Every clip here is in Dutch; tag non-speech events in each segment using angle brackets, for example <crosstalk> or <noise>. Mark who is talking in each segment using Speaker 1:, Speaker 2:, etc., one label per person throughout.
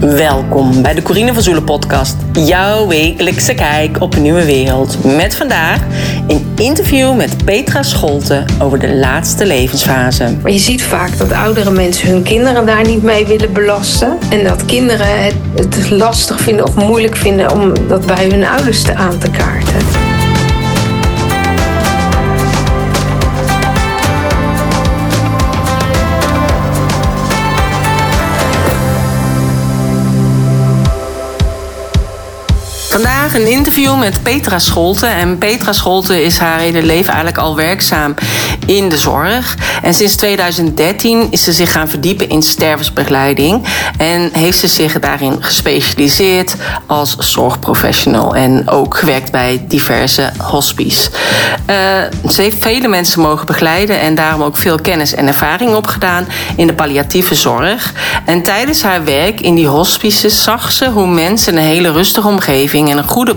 Speaker 1: Welkom bij de Corine van Zoelen podcast. Jouw wekelijkse kijk op een nieuwe wereld. Met vandaag een interview met Petra Scholte over de laatste levensfase.
Speaker 2: Je ziet vaak dat oudere mensen hun kinderen daar niet mee willen belasten. En dat kinderen het lastig vinden of moeilijk vinden om dat bij hun ouders te aan te kaarten.
Speaker 1: Vandaag een interview met Petra Scholte. En Petra Scholte is haar hele leven eigenlijk al werkzaam in de zorg. En sinds 2013 is ze zich gaan verdiepen in stervensbegeleiding. En heeft ze zich daarin gespecialiseerd als zorgprofessional. En ook gewerkt bij diverse hospice. Uh, ze heeft vele mensen mogen begeleiden en daarom ook veel kennis en ervaring opgedaan in de palliatieve zorg. En tijdens haar werk in die hospices zag ze hoe mensen een hele rustige omgeving en een goede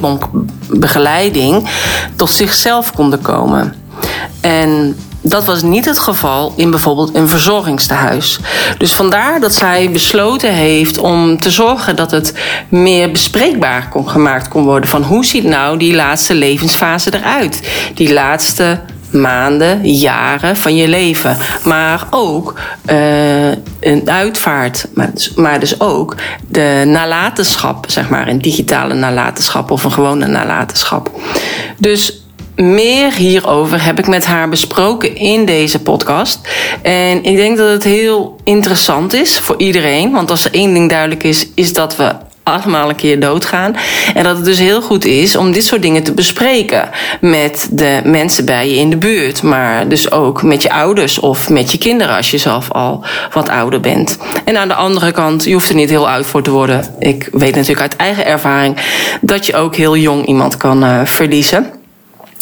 Speaker 1: begeleiding tot zichzelf konden komen. En dat was niet het geval in bijvoorbeeld een verzorgingstehuis. Dus vandaar dat zij besloten heeft om te zorgen dat het meer bespreekbaar kon, gemaakt kon worden. Van hoe ziet nou die laatste levensfase eruit? Die laatste maanden, jaren van je leven. Maar ook uh, een uitvaart, dus, maar dus ook de nalatenschap, zeg maar, een digitale nalatenschap of een gewone nalatenschap. Dus meer hierover heb ik met haar besproken in deze podcast. En ik denk dat het heel interessant is voor iedereen. Want als er één ding duidelijk is, is dat we allemaal een keer doodgaan. En dat het dus heel goed is om dit soort dingen te bespreken met de mensen bij je in de buurt. Maar dus ook met je ouders of met je kinderen als je zelf al wat ouder bent. En aan de andere kant, je hoeft er niet heel oud voor te worden. Ik weet natuurlijk uit eigen ervaring dat je ook heel jong iemand kan uh, verliezen.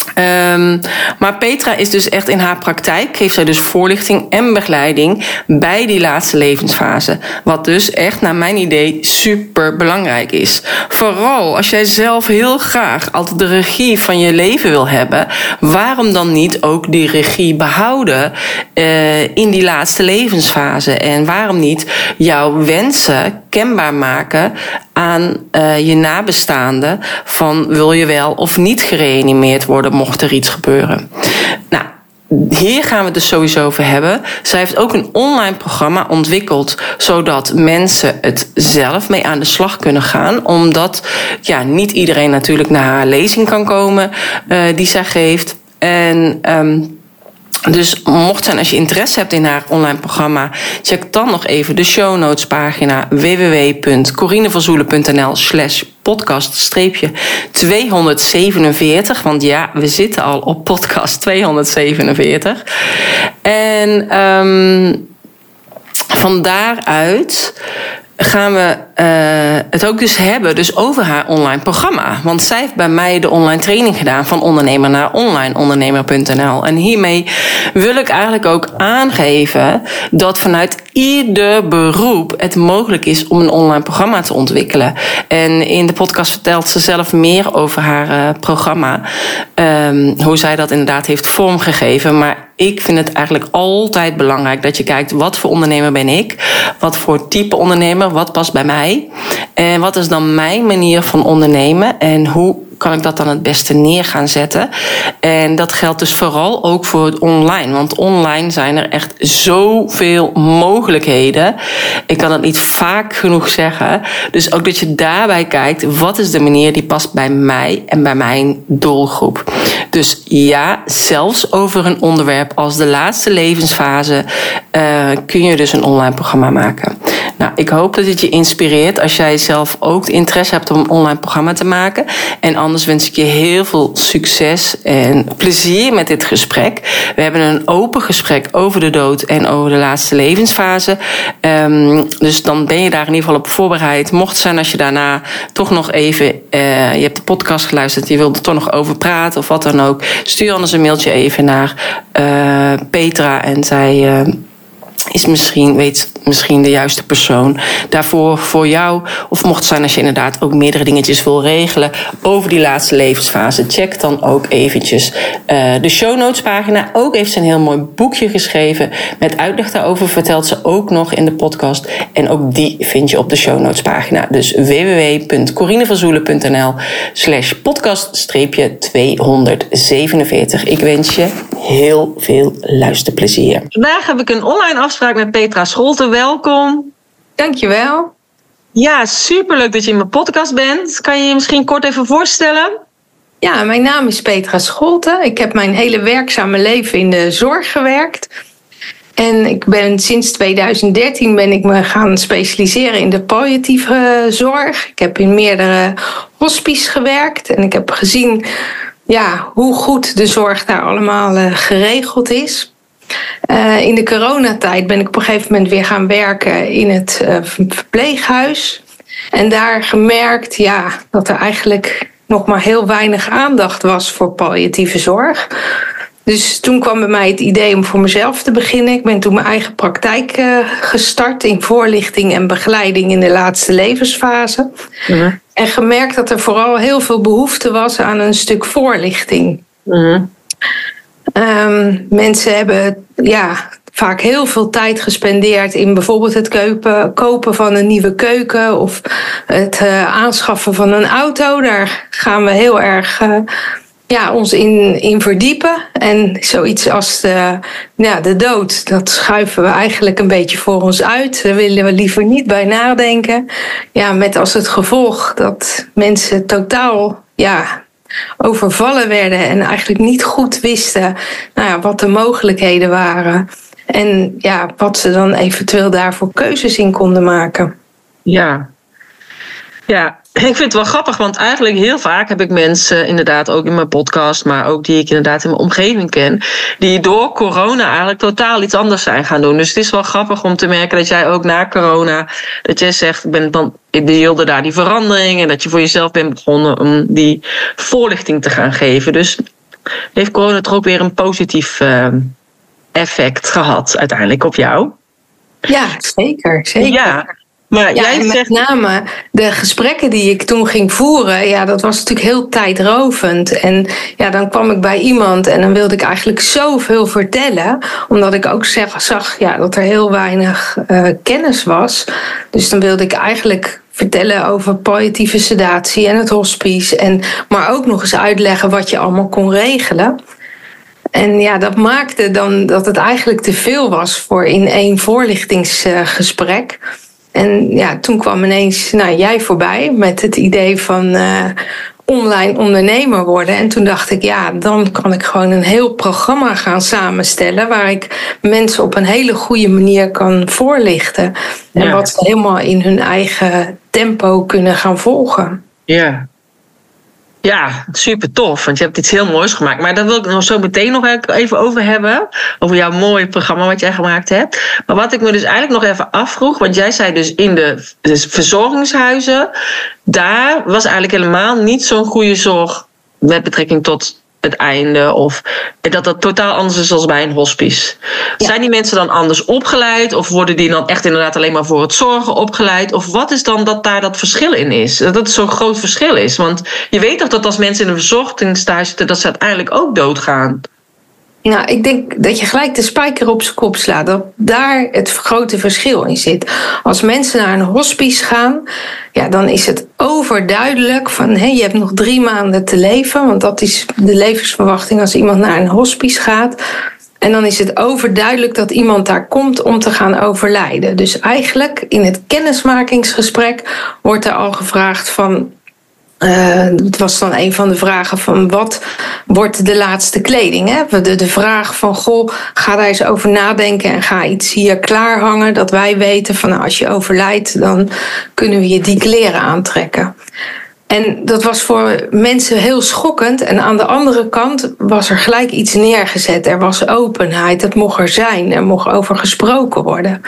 Speaker 1: Um, maar Petra is dus echt in haar praktijk, geeft zij dus voorlichting en begeleiding bij die laatste levensfase. Wat dus echt, naar mijn idee, super belangrijk is. Vooral als jij zelf heel graag altijd de regie van je leven wil hebben, waarom dan niet ook die regie behouden uh, in die laatste levensfase? En waarom niet jouw wensen kenbaar maken aan uh, je nabestaanden van wil je wel of niet gereanimeerd worden mocht er iets gebeuren. Nou, hier gaan we het dus sowieso over hebben. Zij heeft ook een online programma ontwikkeld, zodat mensen het zelf mee aan de slag kunnen gaan. Omdat ja, niet iedereen natuurlijk naar haar lezing kan komen uh, die zij geeft. En um, dus mocht zijn als je interesse hebt in haar online programma, check dan nog even de show notes pagina www.corinevanzoelen.nl slash podcast 247. Want ja, we zitten al op podcast 247. En um, van daaruit gaan we uh, het ook dus hebben dus over haar online programma. Want zij heeft bij mij de online training gedaan van ondernemer naar onlineondernemer.nl. En hiermee wil ik eigenlijk ook aangeven dat vanuit ieder beroep het mogelijk is om een online programma te ontwikkelen. En in de podcast vertelt ze zelf meer over haar uh, programma. Um, hoe zij dat inderdaad heeft vormgegeven. Maar ik vind het eigenlijk altijd belangrijk dat je kijkt wat voor ondernemer ben ik, wat voor type ondernemer, wat past bij mij? En wat is dan mijn manier van ondernemen? En hoe kan ik dat dan het beste neer gaan zetten. En dat geldt dus vooral ook voor het online. Want online zijn er echt zoveel mogelijkheden. Ik kan het niet vaak genoeg zeggen. Dus ook dat je daarbij kijkt, wat is de manier die past bij mij en bij mijn doelgroep. Dus ja, zelfs over een onderwerp als de laatste levensfase uh, kun je dus een online programma maken. Nou, ik hoop dat het je inspireert als jij zelf ook interesse hebt om een online programma te maken. En anders wens ik je heel veel succes en plezier met dit gesprek. We hebben een open gesprek over de dood en over de laatste levensfase. Um, dus dan ben je daar in ieder geval op voorbereid. Mocht zijn als je daarna toch nog even, uh, je hebt de podcast geluisterd, je wilt er toch nog over praten of wat dan ook. Stuur anders een mailtje even naar uh, Petra en zij. Uh, is misschien, weet misschien de juiste persoon daarvoor voor jou. Of mocht het zijn als je inderdaad ook meerdere dingetjes wil regelen over die laatste levensfase. Check dan ook eventjes uh, de show notes pagina. Ook heeft ze een heel mooi boekje geschreven met uitleg daarover. Vertelt ze ook nog in de podcast. En ook die vind je op de show notes pagina. Dus www.corinevanzoelen.nl slash podcast 247. Ik wens je heel veel luisterplezier. Vandaag heb ik een online afspraak met Petra Scholte. Welkom.
Speaker 2: Dankjewel.
Speaker 1: Ja, superleuk dat je in mijn podcast bent. Kan je je misschien kort even voorstellen?
Speaker 2: Ja, mijn naam is Petra Scholte. Ik heb mijn hele werkzame leven in de zorg gewerkt. En ik ben sinds 2013 ben ik me gaan specialiseren in de palliatieve zorg. Ik heb in meerdere hospices gewerkt en ik heb gezien ja, hoe goed de zorg daar allemaal uh, geregeld is. Uh, in de coronatijd ben ik op een gegeven moment weer gaan werken in het uh, verpleeghuis. En daar gemerkt ja, dat er eigenlijk nog maar heel weinig aandacht was voor palliatieve zorg. Dus toen kwam bij mij het idee om voor mezelf te beginnen. Ik ben toen mijn eigen praktijk uh, gestart in voorlichting en begeleiding in de laatste levensfase. Mm En gemerkt dat er vooral heel veel behoefte was aan een stuk voorlichting. Mm um, mensen hebben ja, vaak heel veel tijd gespendeerd in bijvoorbeeld het kopen, kopen van een nieuwe keuken of het uh, aanschaffen van een auto. Daar gaan we heel erg uh, ja, ons in, in verdiepen. En zoiets als de, ja, de dood, dat schuiven we eigenlijk een beetje voor ons uit. Daar willen we liever niet bij nadenken. Ja, met als het gevolg dat mensen totaal ja, overvallen werden en eigenlijk niet goed wisten nou ja, wat de mogelijkheden waren. En ja, wat ze dan eventueel daarvoor keuzes in konden maken.
Speaker 1: Ja, ja, <clears throat> ik vind het wel grappig, want eigenlijk heel vaak heb ik mensen, inderdaad ook in mijn podcast, maar ook die ik inderdaad in mijn omgeving ken, die door corona eigenlijk totaal iets anders zijn gaan doen. Dus het is wel grappig om te merken dat jij ook na corona, dat jij zegt, ik ben dan, ik daar die verandering en dat je voor jezelf bent begonnen om die voorlichting te gaan geven. Dus heeft corona toch ook weer een positief uh, effect gehad uiteindelijk op jou?
Speaker 2: Ja, zeker. zeker.
Speaker 1: Ja.
Speaker 2: Maar ja, jij zegt... met name de gesprekken die ik toen ging voeren, ja, dat was natuurlijk heel tijdrovend. En ja, dan kwam ik bij iemand en dan wilde ik eigenlijk zoveel vertellen, omdat ik ook zeg, zag ja, dat er heel weinig uh, kennis was. Dus dan wilde ik eigenlijk vertellen over palliatieve sedatie en het hospice. En, maar ook nog eens uitleggen wat je allemaal kon regelen. En ja, dat maakte dan dat het eigenlijk te veel was voor in één voorlichtingsgesprek. En ja, toen kwam ineens nou, jij voorbij met het idee van uh, online ondernemer worden. En toen dacht ik, ja, dan kan ik gewoon een heel programma gaan samenstellen waar ik mensen op een hele goede manier kan voorlichten. En wat ze helemaal in hun eigen tempo kunnen gaan volgen.
Speaker 1: Ja, ja, super tof. Want je hebt iets heel moois gemaakt. Maar daar wil ik nog zo meteen nog even over hebben. Over jouw mooie programma wat jij gemaakt hebt. Maar wat ik me dus eigenlijk nog even afvroeg. Want jij zei dus in de verzorgingshuizen. Daar was eigenlijk helemaal niet zo'n goede zorg. Met betrekking tot het einde. Of dat dat totaal anders is als bij een hospice. Zijn die mensen dan anders opgeleid? Of worden die dan echt inderdaad alleen maar voor het zorgen opgeleid? Of wat is dan dat daar dat verschil in is? Dat het zo'n groot verschil is. Want je weet toch dat als mensen in een verzorgingsstage zitten, dat ze uiteindelijk ook doodgaan.
Speaker 2: Nou, ik denk dat je gelijk de spijker op zijn kop slaat. Dat daar het grote verschil in zit. Als mensen naar een hospice gaan, ja, dan is het overduidelijk van hé, je hebt nog drie maanden te leven. Want dat is de levensverwachting als iemand naar een hospice gaat. En dan is het overduidelijk dat iemand daar komt om te gaan overlijden. Dus eigenlijk in het kennismakingsgesprek wordt er al gevraagd van uh, het was dan een van de vragen van wat wordt de laatste kleding? Hè? De, de vraag van, goh, ga daar eens over nadenken en ga iets hier klaarhangen. Dat wij weten van nou, als je overlijdt, dan kunnen we je die kleren aantrekken. En dat was voor mensen heel schokkend. En aan de andere kant was er gelijk iets neergezet. Er was openheid, het mocht er zijn, er mocht over gesproken worden.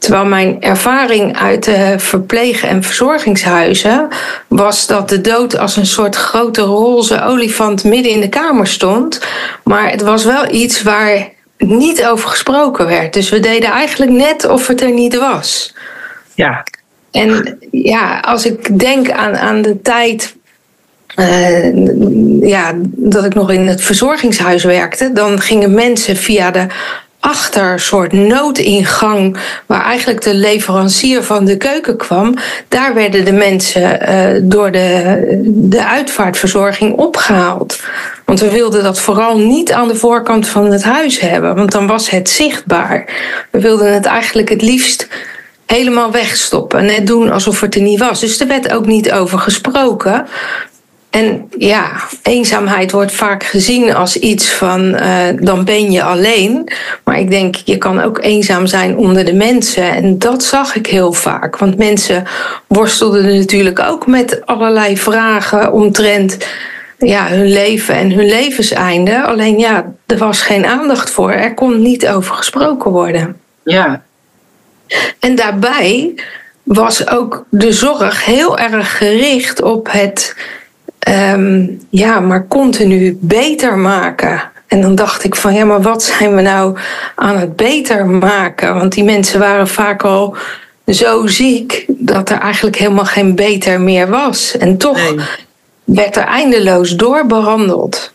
Speaker 2: Terwijl mijn ervaring uit de verpleeg- en verzorgingshuizen was dat de dood als een soort grote roze olifant midden in de kamer stond. Maar het was wel iets waar niet over gesproken werd. Dus we deden eigenlijk net of het er niet was.
Speaker 1: Ja.
Speaker 2: En ja, als ik denk aan, aan de tijd uh, ja, dat ik nog in het verzorgingshuis werkte, dan gingen mensen via de achter soort noodingang, waar eigenlijk de leverancier van de keuken kwam, daar werden de mensen uh, door de, de uitvaartverzorging opgehaald. Want we wilden dat vooral niet aan de voorkant van het huis hebben, want dan was het zichtbaar. We wilden het eigenlijk het liefst helemaal wegstoppen. Net doen alsof het er niet was. Dus er werd ook niet over gesproken. En ja, eenzaamheid wordt vaak gezien als iets van uh, dan ben je alleen. Maar ik denk, je kan ook eenzaam zijn onder de mensen. En dat zag ik heel vaak. Want mensen worstelden natuurlijk ook met allerlei vragen omtrent ja, hun leven en hun levenseinde. Alleen ja, er was geen aandacht voor. Er kon niet over gesproken worden.
Speaker 1: Ja.
Speaker 2: En daarbij was ook de zorg heel erg gericht op het um, ja, maar continu beter maken. En dan dacht ik van ja, maar wat zijn we nou aan het beter maken? Want die mensen waren vaak al zo ziek dat er eigenlijk helemaal geen beter meer was. En toch werd er eindeloos doorbehandeld.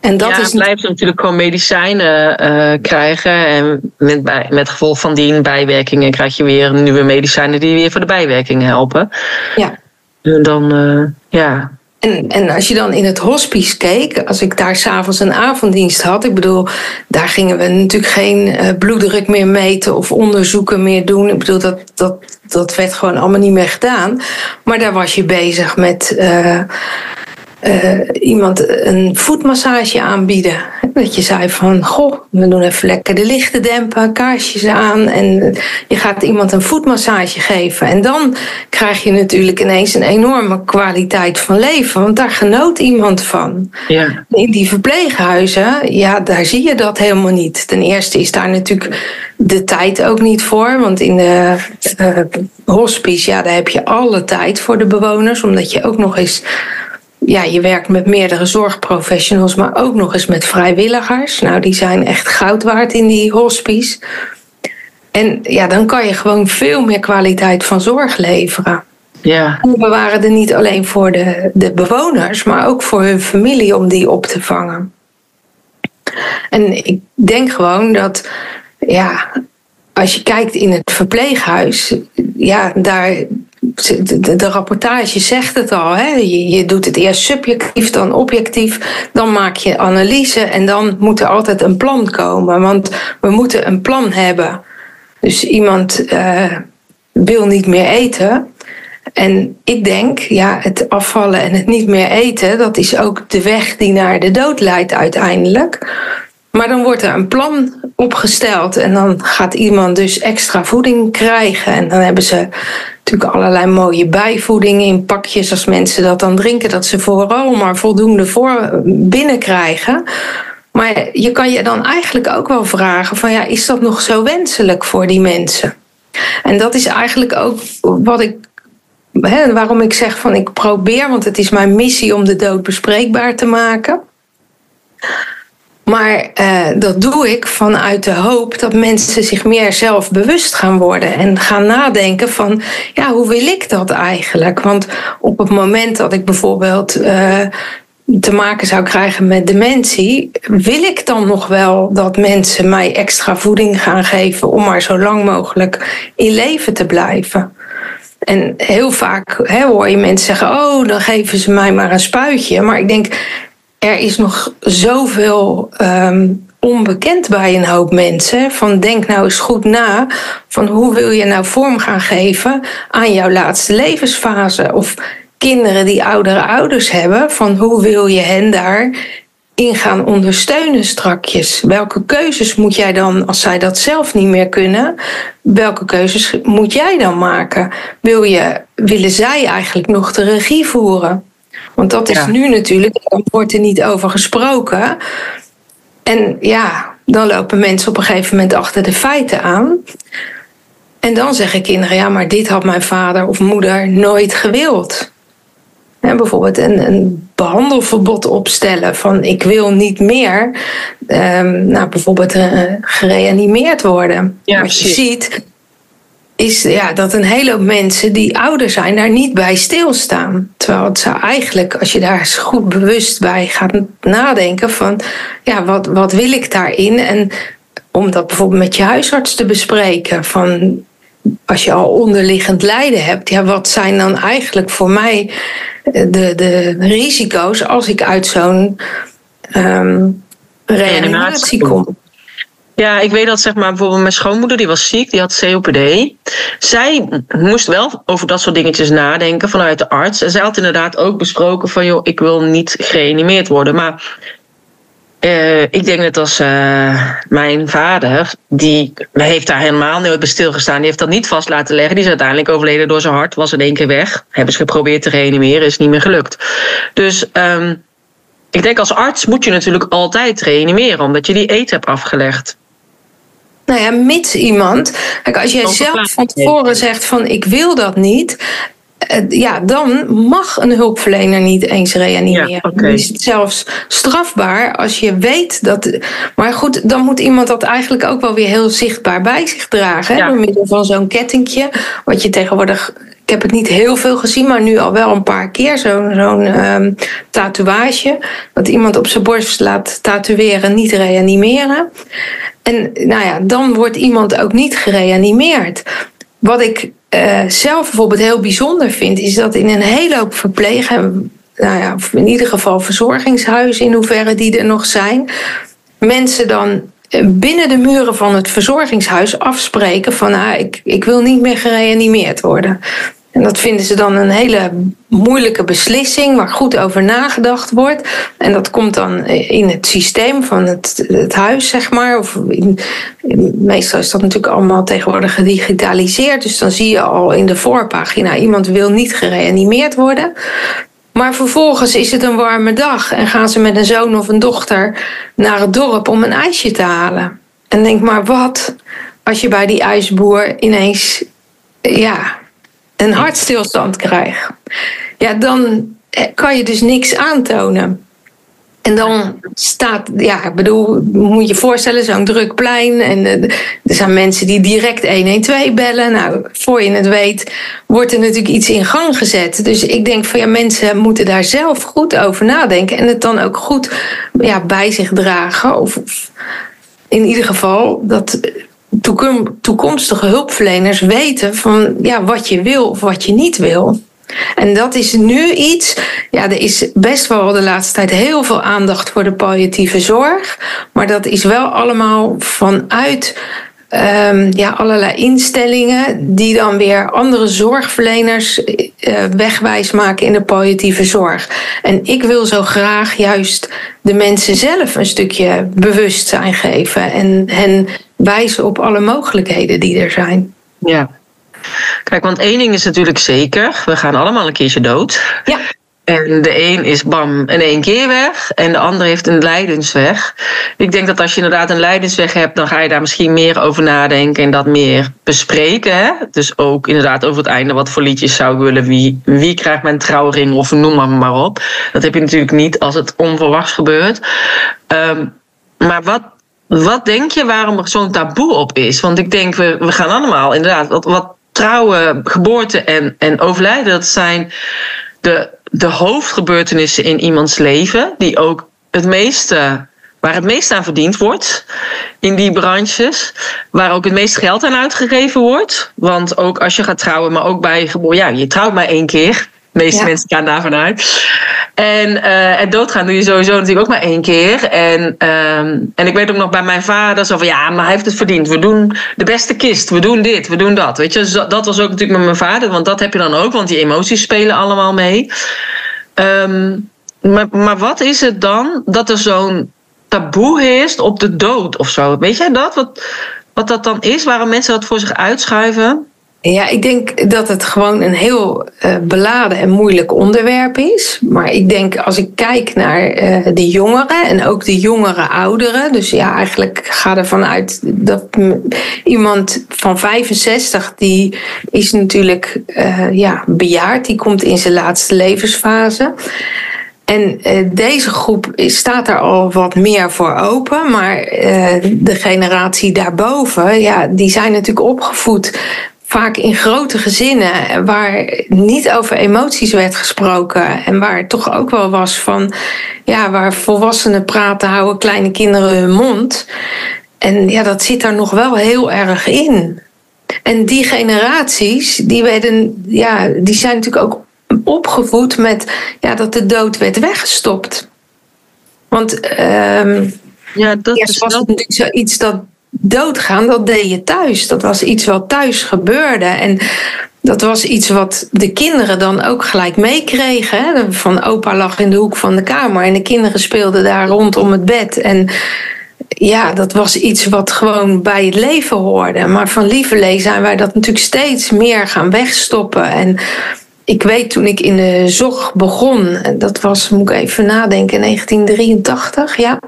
Speaker 1: En dat ja, is blijft natuurlijk gewoon medicijnen uh, krijgen. En met, bij, met gevolg van die bijwerkingen krijg je weer nieuwe medicijnen die weer voor de bijwerkingen helpen.
Speaker 2: Ja.
Speaker 1: En dan, uh, ja,
Speaker 2: en, en als je dan in het hospice keek, als ik daar s'avonds een avonddienst had, ik bedoel, daar gingen we natuurlijk geen uh, bloeddruk meer meten of onderzoeken meer doen. Ik bedoel, dat, dat, dat werd gewoon allemaal niet meer gedaan. Maar daar was je bezig met uh, uh, iemand een voetmassage aanbieden. Dat je zei van, goh, we doen even lekker de lichten dempen, kaarsjes aan. En je gaat iemand een voetmassage geven. En dan krijg je natuurlijk ineens een enorme kwaliteit van leven. Want daar genoot iemand van.
Speaker 1: Ja.
Speaker 2: In die verpleeghuizen, ja, daar zie je dat helemaal niet. Ten eerste is daar natuurlijk de tijd ook niet voor. Want in de uh, hospice, ja, daar heb je alle tijd voor de bewoners. Omdat je ook nog eens ja, je werkt met meerdere zorgprofessionals, maar ook nog eens met vrijwilligers. Nou, die zijn echt goud waard in die hospice. En ja, dan kan je gewoon veel meer kwaliteit van zorg leveren.
Speaker 1: Ja.
Speaker 2: we waren er niet alleen voor de, de bewoners, maar ook voor hun familie om die op te vangen. En ik denk gewoon dat, ja, als je kijkt in het verpleeghuis, ja, daar, de, de, rapportage zegt het al. Hè? Je, je, doet het eerst subjectief, dan objectief. Dan maak je analyse en dan moet er altijd een plan komen. Want we moeten een plan hebben. Dus iemand uh, wil niet meer eten. En ik denk, ja, het afvallen en het niet meer eten, dat is ook de weg die naar de dood leidt uiteindelijk. Maar dan wordt er een plan opgesteld en dan gaat iemand dus extra voeding krijgen. En dan hebben ze natuurlijk allerlei mooie bijvoedingen in pakjes als mensen dat dan drinken, dat ze vooral maar voldoende voor binnenkrijgen. Maar je kan je dan eigenlijk ook wel vragen van ja, is dat nog zo wenselijk voor die mensen? En dat is eigenlijk ook wat ik waarom ik zeg van ik probeer, want het is mijn missie om de dood bespreekbaar te maken. Maar uh, dat doe ik vanuit de hoop dat mensen zich meer zelfbewust gaan worden en gaan nadenken van, ja, hoe wil ik dat eigenlijk? Want op het moment dat ik bijvoorbeeld uh, te maken zou krijgen met dementie, wil ik dan nog wel dat mensen mij extra voeding gaan geven om maar zo lang mogelijk in leven te blijven? En heel vaak hoor je mensen zeggen: Oh, dan geven ze mij maar een spuitje. Maar ik denk, er is nog zoveel um, onbekend bij een hoop mensen. Van denk nou eens goed na. Van hoe wil je nou vorm gaan geven aan jouw laatste levensfase? Of kinderen die oudere ouders hebben. Van hoe wil je hen daar in gaan ondersteunen strakjes? Welke keuzes moet jij dan, als zij dat zelf niet meer kunnen, welke keuzes moet jij dan maken? Wil je, willen zij eigenlijk nog de regie voeren? Want dat is nu natuurlijk, dan wordt er niet over gesproken. En ja, dan lopen mensen op een gegeven moment achter de feiten aan. En dan zeggen kinderen, ja, maar dit had mijn vader of moeder nooit gewild. bijvoorbeeld een, een behandelverbod opstellen van ik wil niet meer, um, nou, bijvoorbeeld uh, gereanimeerd worden. Ja, Wat je ziet is ja, dat een hele hoop mensen die ouder zijn daar niet bij stilstaan. Terwijl het zou eigenlijk, als je daar eens goed bewust bij gaat nadenken van ja, wat, wat wil ik daarin? En om dat bijvoorbeeld met je huisarts te bespreken. Van als je al onderliggend lijden hebt, ja, wat zijn dan eigenlijk voor mij de, de risico's als ik uit zo'n um, reanimatie kom?
Speaker 1: Ja, ik weet dat zeg maar bijvoorbeeld mijn schoonmoeder, die was ziek, die had COPD. Zij moest wel over dat soort dingetjes nadenken vanuit de arts. En zij had inderdaad ook besproken van, joh, ik wil niet gereanimeerd worden. Maar uh, ik denk net als uh, mijn vader, die heeft daar helemaal nooit bij stilgestaan. Die heeft dat niet vast laten leggen. Die is uiteindelijk overleden door zijn hart, was in één keer weg. Hebben ze geprobeerd te reanimeren, is niet meer gelukt. Dus um, ik denk als arts moet je natuurlijk altijd reanimeren, omdat je die eet hebt afgelegd.
Speaker 2: Nou ja, mits iemand. Kijk, als jij zelf van tevoren zegt van ik wil dat niet. Eh, ja, dan mag een hulpverlener niet eens reanimeren. Ja, okay. is het zelfs strafbaar als je weet dat. Maar goed, dan moet iemand dat eigenlijk ook wel weer heel zichtbaar bij zich dragen. Door middel van zo'n kettingje. Wat je tegenwoordig. Ik heb het niet heel veel gezien, maar nu al wel een paar keer. Zo'n um, tatoeage. Dat iemand op zijn borst laat tatoeëren, niet reanimeren. En nou ja, dan wordt iemand ook niet gereanimeerd. Wat ik uh, zelf bijvoorbeeld heel bijzonder vind, is dat in een hele hoop verplegen, nou ja, in ieder geval verzorgingshuizen, in hoeverre die er nog zijn, mensen dan eh, binnen de muren van het verzorgingshuis afspreken van ah, ik, ik wil niet meer gereanimeerd worden. En dat vinden ze dan een hele moeilijke beslissing waar goed over nagedacht wordt. En dat komt dan in het systeem van het, huis, zeg maar. Of in, meestal is dat natuurlijk allemaal tegenwoordig gedigitaliseerd. Dus dan zie je al in de voorpagina: iemand wil niet gereanimeerd worden. Maar vervolgens is het een warme dag en gaan ze met een zoon of een dochter naar het dorp om een ijsje te halen. En denk maar, wat als je bij die ijsboer ineens ja, een hartstilstand krijg, ja, dan kan je dus niks aantonen. En dan staat, ja, ik bedoel, moet je je voorstellen, zo'n druk plein. En eh, er zijn mensen die direct 112 bellen. Nou, voor je het weet, wordt er natuurlijk iets in gang gezet. Dus ik denk van ja, mensen moeten daar zelf goed over nadenken. En het dan ook goed ja, bij zich dragen. Of, of in ieder geval dat toekomstige hulpverleners weten van ja, wat je wil of wat je niet wil. En dat is nu iets. Ja, er is best wel de laatste tijd heel veel aandacht voor de palliatieve zorg. Maar dat is wel allemaal vanuit um, ja, allerlei instellingen die dan weer andere zorgverleners uh, wegwijs maken in de palliatieve zorg. En ik wil zo graag juist de mensen zelf een stukje bewustzijn geven en hen wijzen op alle mogelijkheden die er zijn.
Speaker 1: Ja. Kijk, want één ding is natuurlijk zeker: we gaan allemaal een keertje dood. Ja. En de een is bam in één keer weg. En de ander heeft een lijdensweg. Ik denk dat als je inderdaad een lijdensweg hebt, dan ga je daar misschien meer over nadenken en dat meer bespreken. Hè? Dus ook inderdaad over het einde wat voor liedjes zou ik willen. Wie, wie krijgt mijn trouwring of noem maar, maar op. Dat heb je natuurlijk niet als het onverwachts gebeurt. Um, maar wat, wat denk je waarom er zo'n taboe op is? Want ik denk, we, we gaan allemaal inderdaad, wat, wat trouwen, geboorte en, en overlijden, dat zijn de, de hoofdgebeurtenissen in iemands leven, die ook het meeste, waar het meest aan verdiend wordt in die branches, waar ook het meest geld aan uitgegeven wordt. Want ook als je gaat trouwen, maar ook bij ja, je trouwt maar één keer. De meeste mensen gaan daarvan uit. En uh, het doodgaan doe je sowieso natuurlijk ook maar één keer. En, um, en ik weet ook nog bij mijn vader zo van ja, maar hij heeft het verdiend. We doen de beste kist. We doen dit, we doen dat. Weet je, dus dat was ook natuurlijk met mijn vader. Want dat heb je dan ook, want die emoties spelen allemaal mee. Um, maar, maar wat is het dan dat er zo'n taboe heerst op de dood of zo? Weet jij dat? Wat, wat dat dan is? Waarom mensen dat voor zich uitschuiven?
Speaker 2: Ja, ik denk dat het gewoon een heel uh, beladen en moeilijk onderwerp is. Maar ik denk als ik kijk naar uh, de jongeren en ook de jongere ouderen. Dus ja, eigenlijk ga ervan uit dat iemand van 65, die is natuurlijk uh, ja, bejaard. Die komt in zijn laatste levensfase. En deze groep staat er al wat meer voor open. Maar de generatie daarboven, ja, die zijn natuurlijk opgevoed vaak in grote gezinnen waar niet over emoties werd gesproken en waar toch ook wel was van, ja, waar volwassenen praten, houden kleine kinderen hun mond. En ja, dat zit daar nog wel heel erg in. En die generaties, die, werden, ja, die zijn natuurlijk ook opgevoed met ja, dat de dood werd weggestopt. Want um, ja, dat eerst was het natuurlijk zoiets dat doodgaan, dat deed je thuis. Dat was iets wat thuis gebeurde. En dat was iets wat de kinderen dan ook gelijk meekregen. Van opa lag in de hoek van de kamer en de kinderen speelden daar rondom het bed. En ja, dat was iets wat gewoon bij het leven hoorde. Maar van lieverlee zijn wij dat natuurlijk steeds meer gaan wegstoppen. En ik weet toen ik in de zorg begon, dat was, moet ik even nadenken, 1983, ja.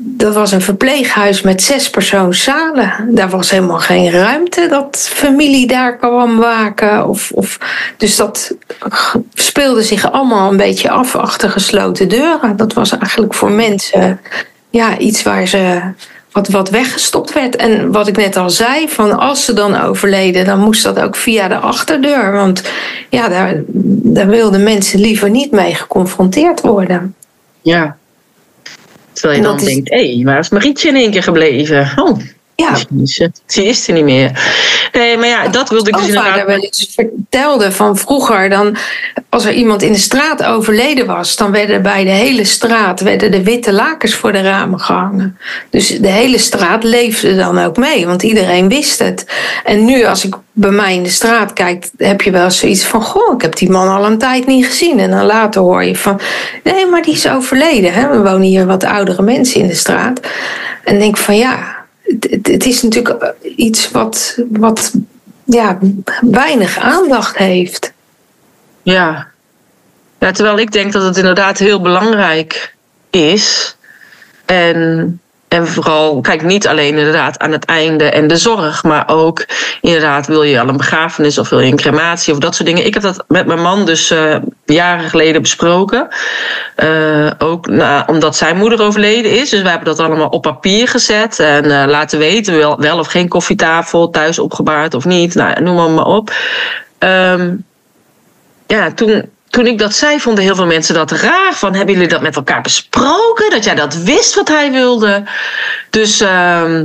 Speaker 2: Dat was een verpleeghuis met zes persoonszalen. Daar was helemaal geen ruimte dat familie daar kwam waken. Of, of, dus dat speelde zich allemaal een beetje af achter gesloten deuren. Dat was eigenlijk voor mensen ja, iets waar ze wat, wat weggestopt werd. En wat ik net al zei, van als ze dan overleden, dan moest dat ook via de achterdeur. Want ja, daar, daar wilden mensen liever niet mee geconfronteerd worden.
Speaker 1: Ja, Terwijl je dan denkt, hé, hey, waar is Marietje in één keer gebleven? Oh, ja. Ze is er niet meer. Nee, maar ja, dat wilde ik dus inderdaad...
Speaker 2: wel eens vertelde van vroeger, dan, als er iemand in de straat overleden was, dan werden bij de hele straat werden de witte lakens voor de ramen gehangen. Dus de hele straat leefde dan ook mee, want iedereen wist het. En nu, als ik bij mij in de straat kijk, heb je wel zoiets van: Goh, ik heb die man al een tijd niet gezien. En dan later hoor je van: Nee, maar die is overleden. Hè? We wonen hier wat oudere mensen in de straat. En denk van ja het, is natuurlijk iets wat, wat ja, weinig aandacht heeft.
Speaker 1: Ja. ja, terwijl ik denk dat het inderdaad heel belangrijk is. En en vooral, kijk, niet alleen inderdaad aan het einde en de zorg, maar ook inderdaad, wil je al een begrafenis of wil je een crematie of dat soort dingen. Ik heb dat met mijn man dus uh, jaren geleden besproken. Uh, ook omdat zijn moeder overleden is. Dus wij hebben dat allemaal op papier gezet en uh, laten weten, wel, wel of geen koffietafel, thuis opgebaard of niet. Nou, noem maar, maar op. Um, ja, toen toen ik dat zei, vonden heel veel mensen dat raar. Van, hebben jullie dat met elkaar besproken? Dat jij dat wist wat hij wilde? Dus uh,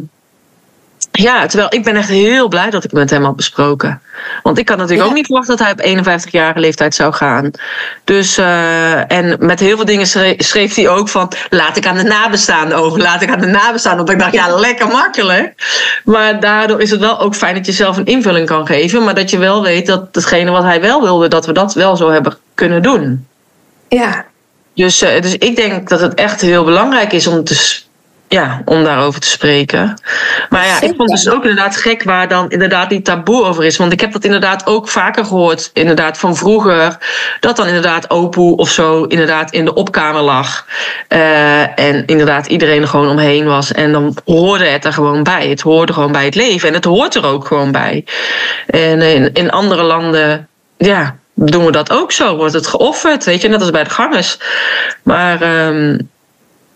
Speaker 1: ja, terwijl ik ben echt heel blij dat ik het met hem had besproken. Want ik had natuurlijk ook niet verwacht dat hij op 51-jarige leeftijd zou gaan. Dus, uh, en met heel veel dingen schreef, hij ook van... laat ik aan de nabestaanden over, laat ik aan de nabestaanden. Want ik dacht, ja, lekker makkelijk. Maar daardoor is het wel ook fijn dat je zelf een invulling kan geven. Maar dat je wel weet dat hetgene wat hij wel wilde... dat we dat wel zo hebben kunnen doen.
Speaker 2: Ja.
Speaker 1: Dus, uh, dus ik denk dat het echt heel belangrijk is om te ja, om daarover te spreken. Maar ja, ik vond het dus ook inderdaad gek waar dan inderdaad die taboe over is. Want ik heb dat inderdaad ook vaker gehoord, inderdaad van vroeger. Dat dan inderdaad opoe of zo inderdaad in de opkamer lag. Uh, en inderdaad iedereen er gewoon omheen was. En dan hoorde het er gewoon bij. Het hoorde gewoon bij het leven. En het hoort er ook gewoon bij. En in, in andere landen, ja, doen we dat ook zo. Wordt het geofferd, weet je, net als bij de gangers. Maar... Um,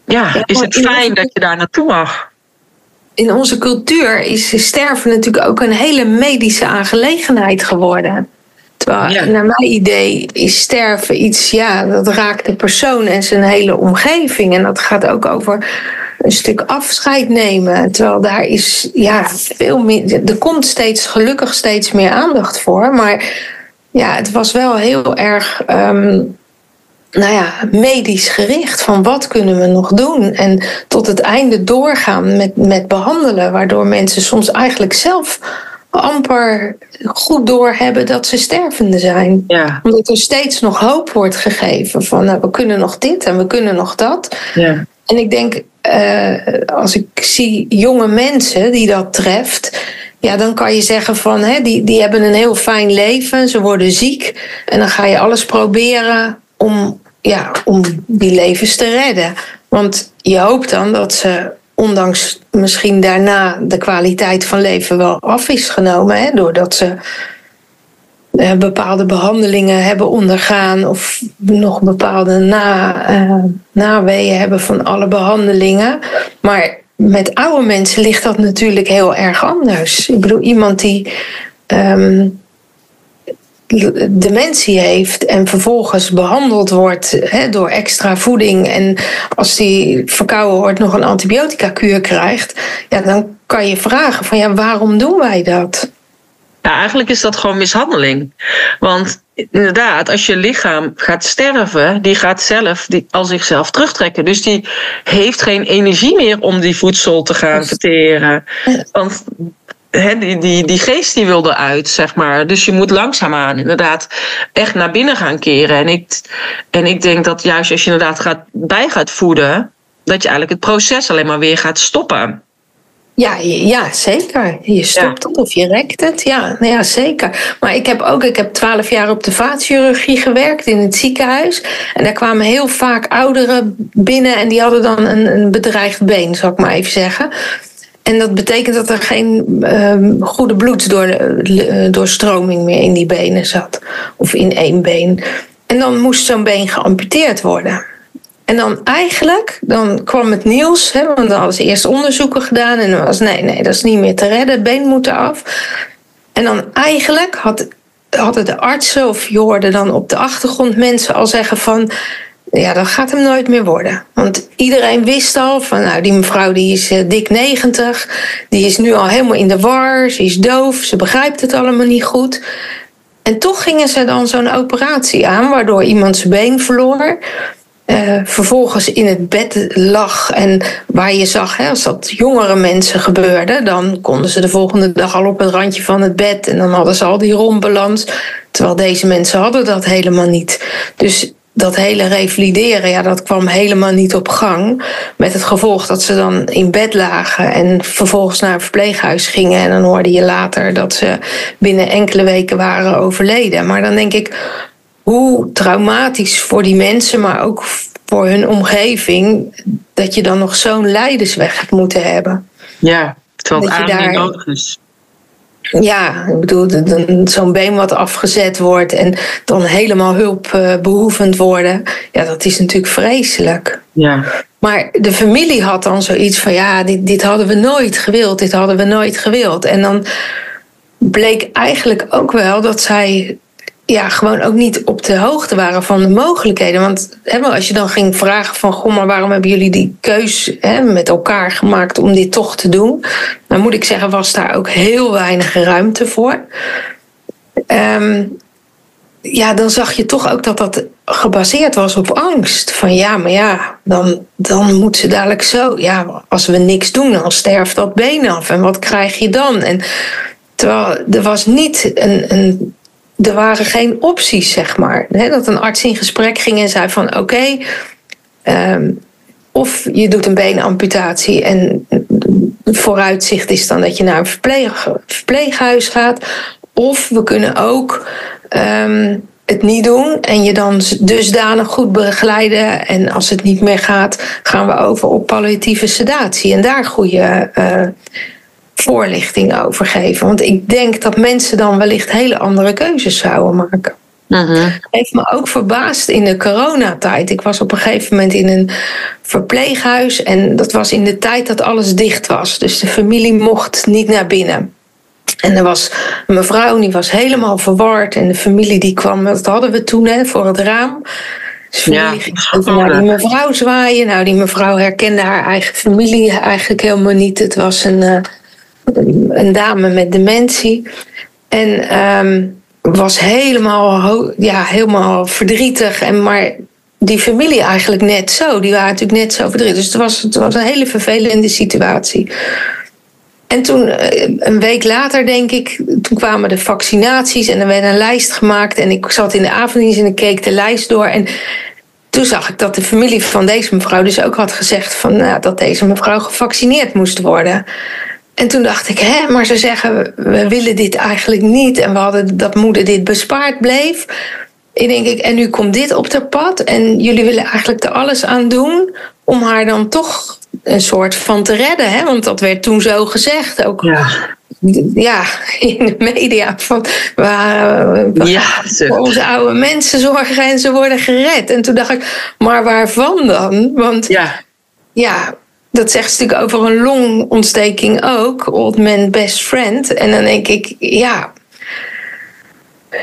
Speaker 1: ja, is het fijn dat je daar naartoe mag.
Speaker 2: In onze cultuur is sterven natuurlijk ook een hele medische aangelegenheid geworden. Terwijl, naar mijn idee, is sterven iets, ja, dat raakt de persoon en zijn hele omgeving. En dat gaat ook over een stuk afscheid nemen. Terwijl daar is, ja, veel meer. Er komt steeds, gelukkig steeds meer aandacht voor. Maar ja, het was wel heel erg. Ehm, nou ja, medisch gericht. Van wat kunnen we nog doen? En tot het einde doorgaan met, met behandelen. Waardoor mensen soms eigenlijk zelf amper goed doorhebben dat ze stervende zijn. Ja. Omdat er steeds nog hoop wordt gegeven. Van nou, we kunnen nog dit en we kunnen nog dat. Ja. En ik denk, uh, als ik zie jonge mensen die dat treft ja, dan kan je zeggen van hè, die, die hebben een heel fijn leven, ze worden ziek. En dan ga je alles proberen om, ja, om die levens te redden. Want je hoopt dan dat ze, ondanks misschien daarna de kwaliteit van leven wel af is genomen, hè, doordat ze uh, bepaalde behandelingen hebben ondergaan of nog bepaalde na, uh, naweeën hebben van alle behandelingen. Maar met oude mensen ligt dat natuurlijk heel erg anders. Ik bedoel, iemand die um, dementie heeft en vervolgens behandeld wordt he, door extra voeding en als die verkouden wordt nog een antibiotica-kuur krijgt, ja, dan kan je vragen van ja, waarom doen wij dat?
Speaker 1: Ja, eigenlijk is dat gewoon mishandeling. Want inderdaad, als je lichaam gaat sterven, die gaat zelf die, al zichzelf terugtrekken. Dus die heeft geen energie meer om die voedsel te gaan verteren. Want die, die, die geest die wil eruit, zeg maar. Dus je moet langzaamaan inderdaad echt naar binnen gaan keren. En ik, en ik denk dat juist als je inderdaad gaat, bij gaat voeden, dat je eigenlijk het proces alleen maar weer gaat stoppen.
Speaker 2: Ja, ja, zeker. Je stopt het of je rekt het. Ja, nou ja, zeker. Maar ik heb ook, ik heb twaalf jaar op de vaatchirurgie gewerkt in het ziekenhuis. En daar kwamen heel vaak ouderen binnen en die hadden dan een, een bedreigd been, zal ik maar even zeggen. En dat betekent dat er geen uh, goede bloedsdoorstroming meer in die benen zat. Of in één been. En dan moest zo'n been geamputeerd worden. En dan eigenlijk, dan kwam het nieuws, hè, want dan hadden ze eerst onderzoeken gedaan en dan was nee, nee, dat is niet meer te redden, het been moet eraf. En dan eigenlijk had, hadden de artsen, of je hoorde dan op de achtergrond mensen al zeggen van, ja, dat gaat hem nooit meer worden. Want iedereen wist al van, nou, die mevrouw die is uh, dik 90, die is nu al helemaal in de war, ze is doof, ze begrijpt het allemaal niet goed. En toch gingen ze dan zo'n operatie aan, waardoor iemand zijn been verloor. Uh, vervolgens in het bed lag en waar je zag, hè, als dat jongere mensen gebeurde, dan konden ze de volgende dag al op het randje van het bed en dan hadden ze al die rombalans. Terwijl deze mensen hadden dat helemaal niet. Dus dat hele revalideren, ja, dat kwam helemaal niet op gang. Met het gevolg dat ze dan in bed lagen en vervolgens naar een verpleeghuis gingen. En dan hoorde je later dat ze binnen enkele weken waren overleden. Maar dan denk ik, hoe traumatisch voor die mensen, maar ook voor hun omgeving, dat je dan nog zo'n leidersweg hebt moeten hebben.
Speaker 1: Ja, terwijl het daar... niet nodig is.
Speaker 2: Ja, ik bedoel, zo'n been wat afgezet wordt en dan helemaal hulpbehoevend worden. Ja, dat is natuurlijk vreselijk.
Speaker 1: Ja.
Speaker 2: Maar de familie had dan zoiets van: ja, dit, dit hadden we nooit gewild, dit hadden we nooit gewild. En dan bleek eigenlijk ook wel dat zij ja, gewoon ook niet op de hoogte waren van de mogelijkheden. Want hè, als je dan ging vragen van... goh, maar waarom hebben jullie die keus hè, met elkaar gemaakt om dit toch te doen? Dan moet ik zeggen, was daar ook heel weinig ruimte voor. Um, ja, dan zag je toch ook dat dat gebaseerd was op angst. Van ja, maar ja, dan, dan moet ze dadelijk zo. Ja, als we niks doen, dan sterft dat been af. En wat krijg je dan? En terwijl er was niet een, een er waren geen opties, zeg maar. dat een arts in gesprek ging en zei van oké, ehm, of je doet een beenamputatie en vooruitzicht is dan dat je naar een verpleeg, verpleeghuis gaat. Of we kunnen ook um, het niet doen en je dan dusdanig goed begeleiden. En als het niet meer gaat, gaan we over op palliatieve sedatie. En daar goede uh, voorlichting over geven. Want ik denk dat mensen dan wellicht hele andere keuzes zouden maken. Uh Heeft me ook verbaasd in de coronatijd. Ik was op een gegeven moment in een verpleeghuis en dat was in de tijd dat alles dicht was. Dus de familie mocht niet naar binnen. En er was een mevrouw die was helemaal verward en de familie die kwam, dat hadden we toen hè, voor het raam. Dus ging naar die mevrouw zwaaien. Nou, die mevrouw herkende haar eigen familie eigenlijk helemaal niet. Het was een, uh, een dame met dementie. En um, was helemaal, ja, helemaal verdrietig. En maar die familie eigenlijk net zo. Die waren natuurlijk net zo verdrietig. Dus het was, het was een hele vervelende situatie. En toen, eh, een week later, denk ik, toen kwamen de vaccinaties en er werd een lijst gemaakt. En ik zat in de avonddienst en ik keek de lijst door. En toen zag ik dat de familie van deze mevrouw dus ook had gezegd van, nou, dat deze mevrouw gevaccineerd moest worden. En toen dacht ik, hè, maar ze zeggen, we willen dit eigenlijk niet. En we hadden dat moeder dit bespaard bleef. Ik denk ik, en nu komt dit op de pad. En jullie willen eigenlijk er alles aan doen om haar dan toch een soort van te redden. Hè? Want dat werd toen zo gezegd. Ook ja, ja in de media. Van, waar, ja, voor onze oude mensen zorgen en ze worden gered. En toen dacht ik, maar waarvan dan? Want ja, ja dat zegt ze natuurlijk over een longontsteking ook. Old man best friend. En dan denk ik, ja,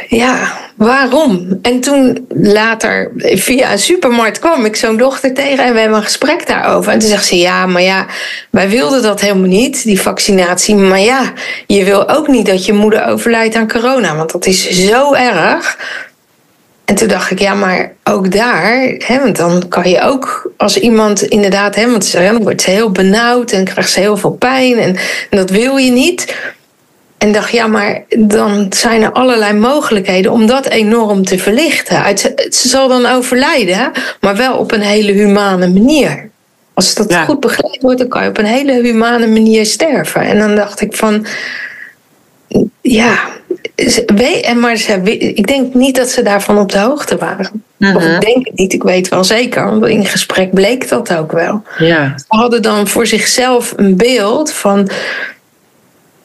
Speaker 2: ja, waarom? En toen later via een supermarkt kwam ik zo'n dochter tegen en we hebben een gesprek daarover. En toen zegt ze: Ja, maar ja, wij wilden dat helemaal niet, die vaccinatie. Maar ja, je wil ook niet dat je moeder overlijdt aan corona, want dat is zo erg. En toen dacht ik, ja, maar ook daar, hè, want dan kan je ook als iemand inderdaad, hè, want dan wordt ze heel benauwd en krijgt ze heel veel pijn en, en dat wil je niet. En dacht, ja, maar dan zijn er allerlei mogelijkheden om dat enorm te verlichten. Ze zal dan overlijden, maar wel op een hele humane manier. Als dat goed begeleid wordt, dan kan je op een hele humane manier sterven. En dan dacht ik van, ja, maar ze, ik denk niet dat ze daarvan op de hoogte waren. Of ik mhm. denk het niet, ik weet wel zeker. Want in gesprek bleek dat ook wel. Ja. Ze hadden dan voor zichzelf een beeld van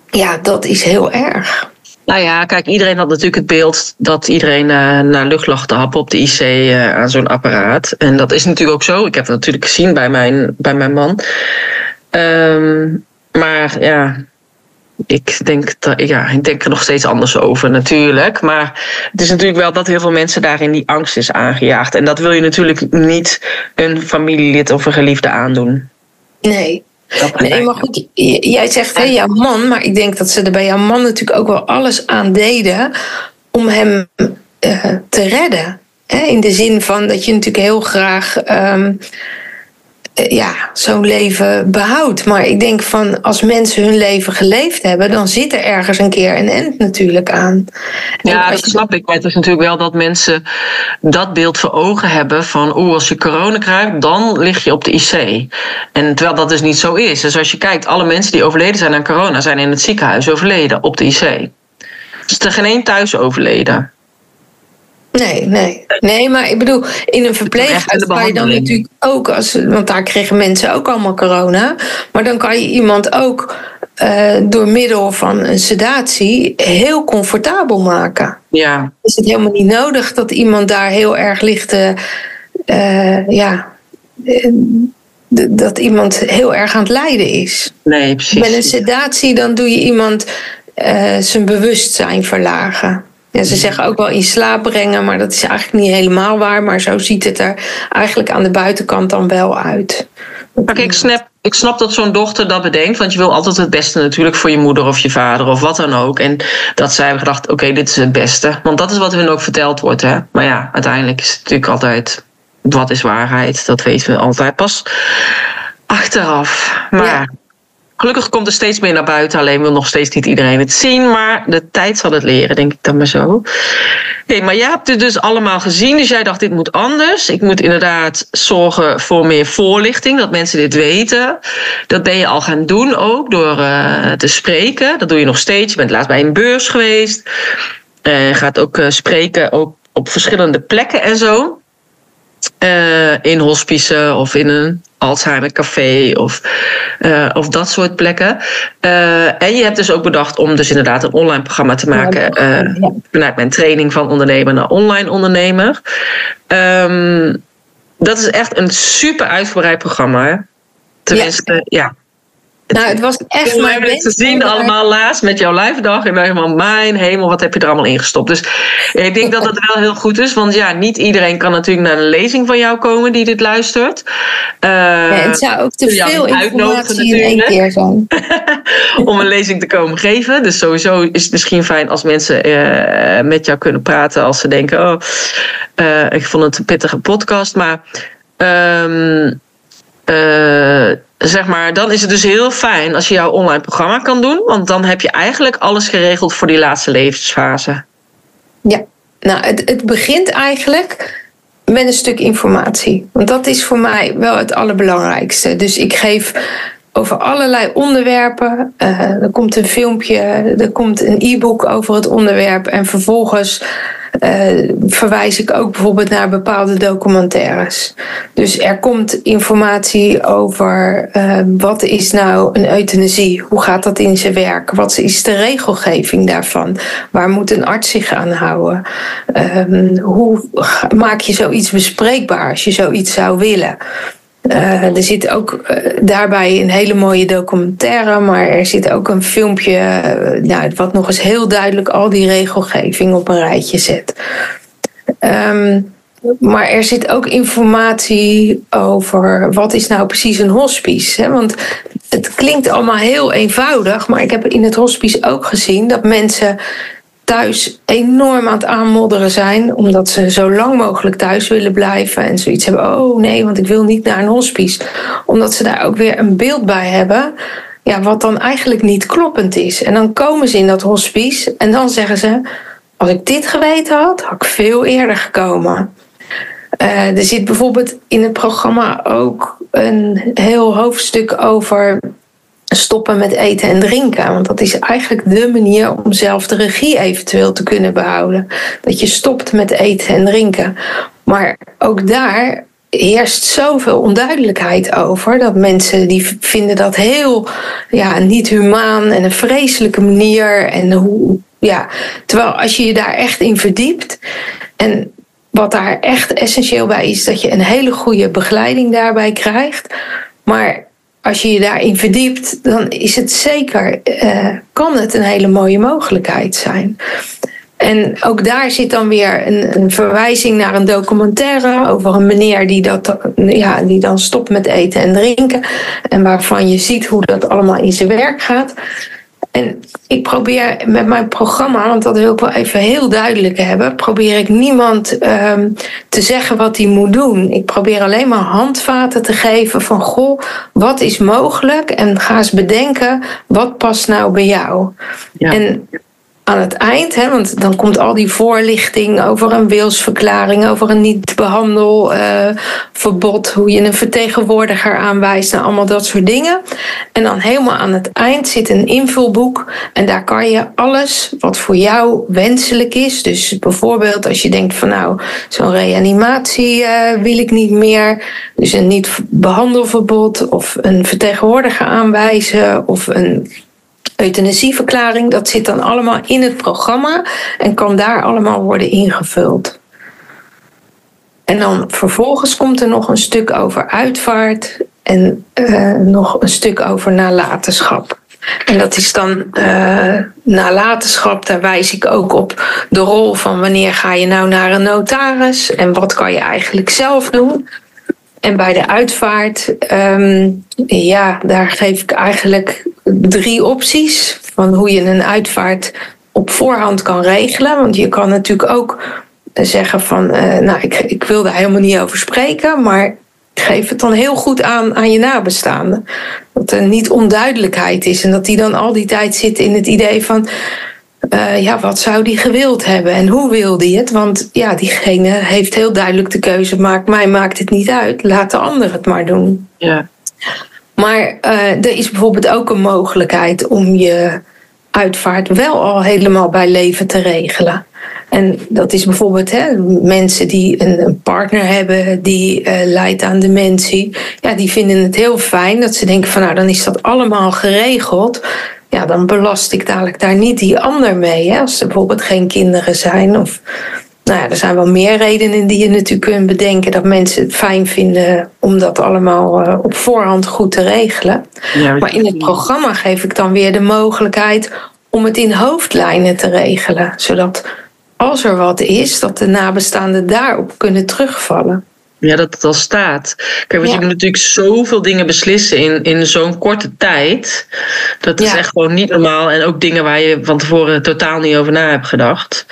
Speaker 2: ja, dat is heel erg.
Speaker 1: Nou ja, kijk, iedereen had natuurlijk het beeld dat iedereen uh, naar lucht lag te happen op de IC uh, aan zo'n apparaat. En dat is natuurlijk ook zo. Ik heb dat natuurlijk gezien bij mijn, bij mijn man. Um, maar ja, ik denk, dat, ja, ik denk er nog steeds anders over natuurlijk. Maar het is natuurlijk wel dat heel veel mensen daarin die angst is aangejaagd. En dat wil je natuurlijk niet een familielid of een geliefde aandoen.
Speaker 2: Nee, Nee, maar goed, jij zegt hè, jouw man, maar ik denk dat ze er bij jouw man natuurlijk ook wel alles aan deden om hem uh, te redden. Hè? In de zin van dat je natuurlijk heel graag um, eh, ja, zo'n leven behoudt. Maar ik denk van als mensen hun leven geleefd hebben, dan zit er ergens een keer een end natuurlijk aan.
Speaker 1: Ja, dat snap ik. Maar het is natuurlijk wel dat mensen dat beeld voor ogen hebben van oeh, als je corona krijgt, dan lig je op de IC. En terwijl dat dus niet zo is. Dus als je kijkt, alle mensen die overleden zijn aan corona zijn in het ziekenhuis overleden op de IC. Dus er geen één thuis overleden.
Speaker 2: Nee, nee. Nee, maar ik bedoel, in een verpleeghuis kan je dan natuurlijk ook, als, want daar kregen mensen ook allemaal corona. Maar dan kan je iemand ook uh, door middel van een sedatie heel comfortabel maken. Ja. Is het helemaal niet nodig dat iemand daar heel erg ligt, uh, ja, dat iemand heel erg aan het lijden is.
Speaker 1: Nee, precies.
Speaker 2: Met een sedatie dan doe je iemand uh, zijn bewustzijn verlagen. Ja, ze zeggen ook wel in slaap brengen, maar dat is eigenlijk niet helemaal waar. Maar zo ziet het er eigenlijk aan de buitenkant dan wel uit.
Speaker 1: Maar ik snap, ik snap dat zo'n dochter dat bedenkt. Want je wil altijd het beste natuurlijk voor je moeder of je vader of wat dan ook. En dat zij hebben gedacht, oké, dit is het beste. Want dat is wat hun ook verteld wordt. Hè? Maar ja, uiteindelijk is het natuurlijk altijd, wat is waarheid? Dat weten we altijd pas achteraf. Maar Gelukkig komt er steeds meer naar buiten, alleen wil nog steeds niet iedereen het zien. Maar de tijd zal het leren, denk ik dan maar zo. Hey, maar jij hebt het dus allemaal gezien, dus jij dacht dit moet anders. Ik moet inderdaad zorgen voor meer voorlichting, dat mensen dit weten. Dat ben je al gaan doen ook, door uh, te spreken. Dat doe je nog steeds. Je bent laatst bij een beurs geweest. En gaat ook uh, spreken ook op verschillende plekken en zo. Uh, in hospicen of in een Alzheimer Café of, uh, of dat soort plekken. Uh, en je hebt dus ook bedacht om dus inderdaad een online programma te maken uh, vanuit mijn training van ondernemer naar online ondernemer. Um, dat is echt een super uitgebreid programma. Tenminste, ja. ja.
Speaker 2: Nou, het was echt
Speaker 1: We hebben het gezien allemaal laatst met jouw live dag. En wij van mijn hemel, wat heb je er allemaal ingestopt? Dus ik denk dat het wel heel goed is. Want ja, niet iedereen kan natuurlijk naar een lezing van jou komen die dit luistert.
Speaker 2: Uh, ja, het zou ook te veel informatie in één keer zijn. <laughs>
Speaker 1: Om een lezing te komen geven. Dus sowieso is het misschien fijn als mensen uh, met jou kunnen praten. Als ze denken, oh, uh, ik vond het een pittige podcast. Maar... Um, zeg maar, dan is het dus heel fijn als je jouw online programma kan doen. Want dan heb je eigenlijk alles geregeld voor die laatste levensfase.
Speaker 2: Ja, nou, het, het begint eigenlijk met een stuk informatie. Want dat is voor mij wel het allerbelangrijkste. Dus ik geef over allerlei onderwerpen. Uh, er komt een filmpje, er komt een e-book over het onderwerp. En vervolgens uh, verwijs ik ook bijvoorbeeld naar bepaalde documentaires. Dus er komt informatie over uh, wat is nou een euthanasie? Hoe gaat dat in zijn werk? Wat is de regelgeving daarvan? Waar moet een arts zich aan houden? Um, hoe maak je zoiets bespreekbaar als je zoiets zou willen? Uh, er zit ook uh, daarbij een hele mooie documentaire, maar er zit ook een filmpje uh, nou, wat nog eens heel duidelijk al die regelgeving op een rijtje zet. Um, maar er zit ook informatie over wat is nou precies een hospice. Hè? Want het klinkt allemaal heel eenvoudig, maar ik heb in het hospice ook gezien dat mensen thuis enorm aan het aanmodderen zijn, omdat ze zo lang mogelijk thuis willen blijven en zoiets hebben. Oh nee, want ik wil niet naar een hospice. Omdat ze daar ook weer een beeld bij hebben, ja, wat dan eigenlijk niet kloppend is. En dan komen ze in dat hospice en dan zeggen ze: Als ik dit geweten had, had ik veel eerder gekomen. Uh, er zit bijvoorbeeld in het programma ook een heel hoofdstuk over stoppen met eten en drinken. Want dat is eigenlijk de manier om zelf de regie eventueel te kunnen behouden. Dat je stopt met eten en drinken. Maar ook daar heerst zoveel onduidelijkheid over dat mensen die vinden dat heel ja, niet humaan en een vreselijke manier. En hoe, ja, terwijl als je je daar echt in verdiept en wat daar echt essentieel bij is, dat je een hele goede begeleiding daarbij krijgt. Maar als je je daarin verdiept, dan is het zeker, uh, kan het een hele mooie mogelijkheid zijn. En ook daar zit dan weer een, een, verwijzing naar een documentaire over een meneer die, dat, ja, die dan stopt met eten en drinken. En waarvan je ziet hoe dat allemaal in zijn werk gaat. En ik probeer met mijn programma, want dat wil ik wel even heel duidelijk hebben, probeer ik niemand um, te zeggen wat hij moet doen. Ik probeer alleen maar handvaten te geven van goh, wat is mogelijk? En ga eens bedenken, wat past nou bij jou? Ja. En aan het eind, hè, want dan komt al die voorlichting over een wilsverklaring, over een niet-behandelverbod, uh, hoe je een vertegenwoordiger aanwijst, en allemaal dat soort dingen. En dan helemaal aan het eind zit een invulboek en daar kan je alles wat voor jou wenselijk is. Dus bijvoorbeeld als je denkt van nou, zo'n reanimatie uh, wil ik niet meer, dus een niet-behandelverbod of een vertegenwoordiger aanwijzen of een euthanasieverklaring, dat zit dan allemaal in het programma en kan daar allemaal worden ingevuld. En dan vervolgens komt er nog een stuk over uitvaart en uh, nog een stuk over nalatenschap. En dat is dan uh, nalatenschap, daar wijs ik ook op de rol van wanneer ga je nou naar een notaris en wat kan je eigenlijk zelf doen. En bij de uitvaart, um, ja, daar geef ik eigenlijk drie opties van hoe je een uitvaart op voorhand kan regelen. Want je kan natuurlijk ook zeggen van, uh, nou, ik, ik wil daar helemaal niet over spreken, maar geef het dan heel goed aan aan je nabestaanden. Dat er niet onduidelijkheid is en dat die dan al die tijd zit in het idee van, uh, ja, wat zou die gewild hebben en hoe wil die het? Want ja, diegene heeft heel duidelijk de keuze gemaakt, mij maakt het niet uit, laat de ander het maar doen.
Speaker 1: Ja.
Speaker 2: Maar uh, er is bijvoorbeeld ook een mogelijkheid om je uitvaart wel al helemaal bij leven te regelen. En dat is bijvoorbeeld hè, mensen die een, een partner hebben die uh, lijdt aan dementie. Ja, die vinden het heel fijn dat ze denken van nou dan is dat allemaal geregeld ja, dan belast ik dadelijk daar niet die ander mee. Hè? Als er bijvoorbeeld geen kinderen zijn. Of, nou ja, er zijn wel meer redenen die je natuurlijk kunt bedenken dat mensen het fijn vinden om dat allemaal uh, op voorhand goed te regelen. Ja, maar in het programma geef ik dan weer de mogelijkheid om het in hoofdlijnen te regelen. Zodat als er wat is, dat de nabestaanden daarop kunnen terugvallen.
Speaker 1: Ja, dat het al staat. Kijk, want ja. je moet natuurlijk zoveel dingen beslissen in, in zo'n korte tijd. Dat is ja. echt gewoon niet normaal. En ook dingen waar je van tevoren totaal niet over na hebt gedacht.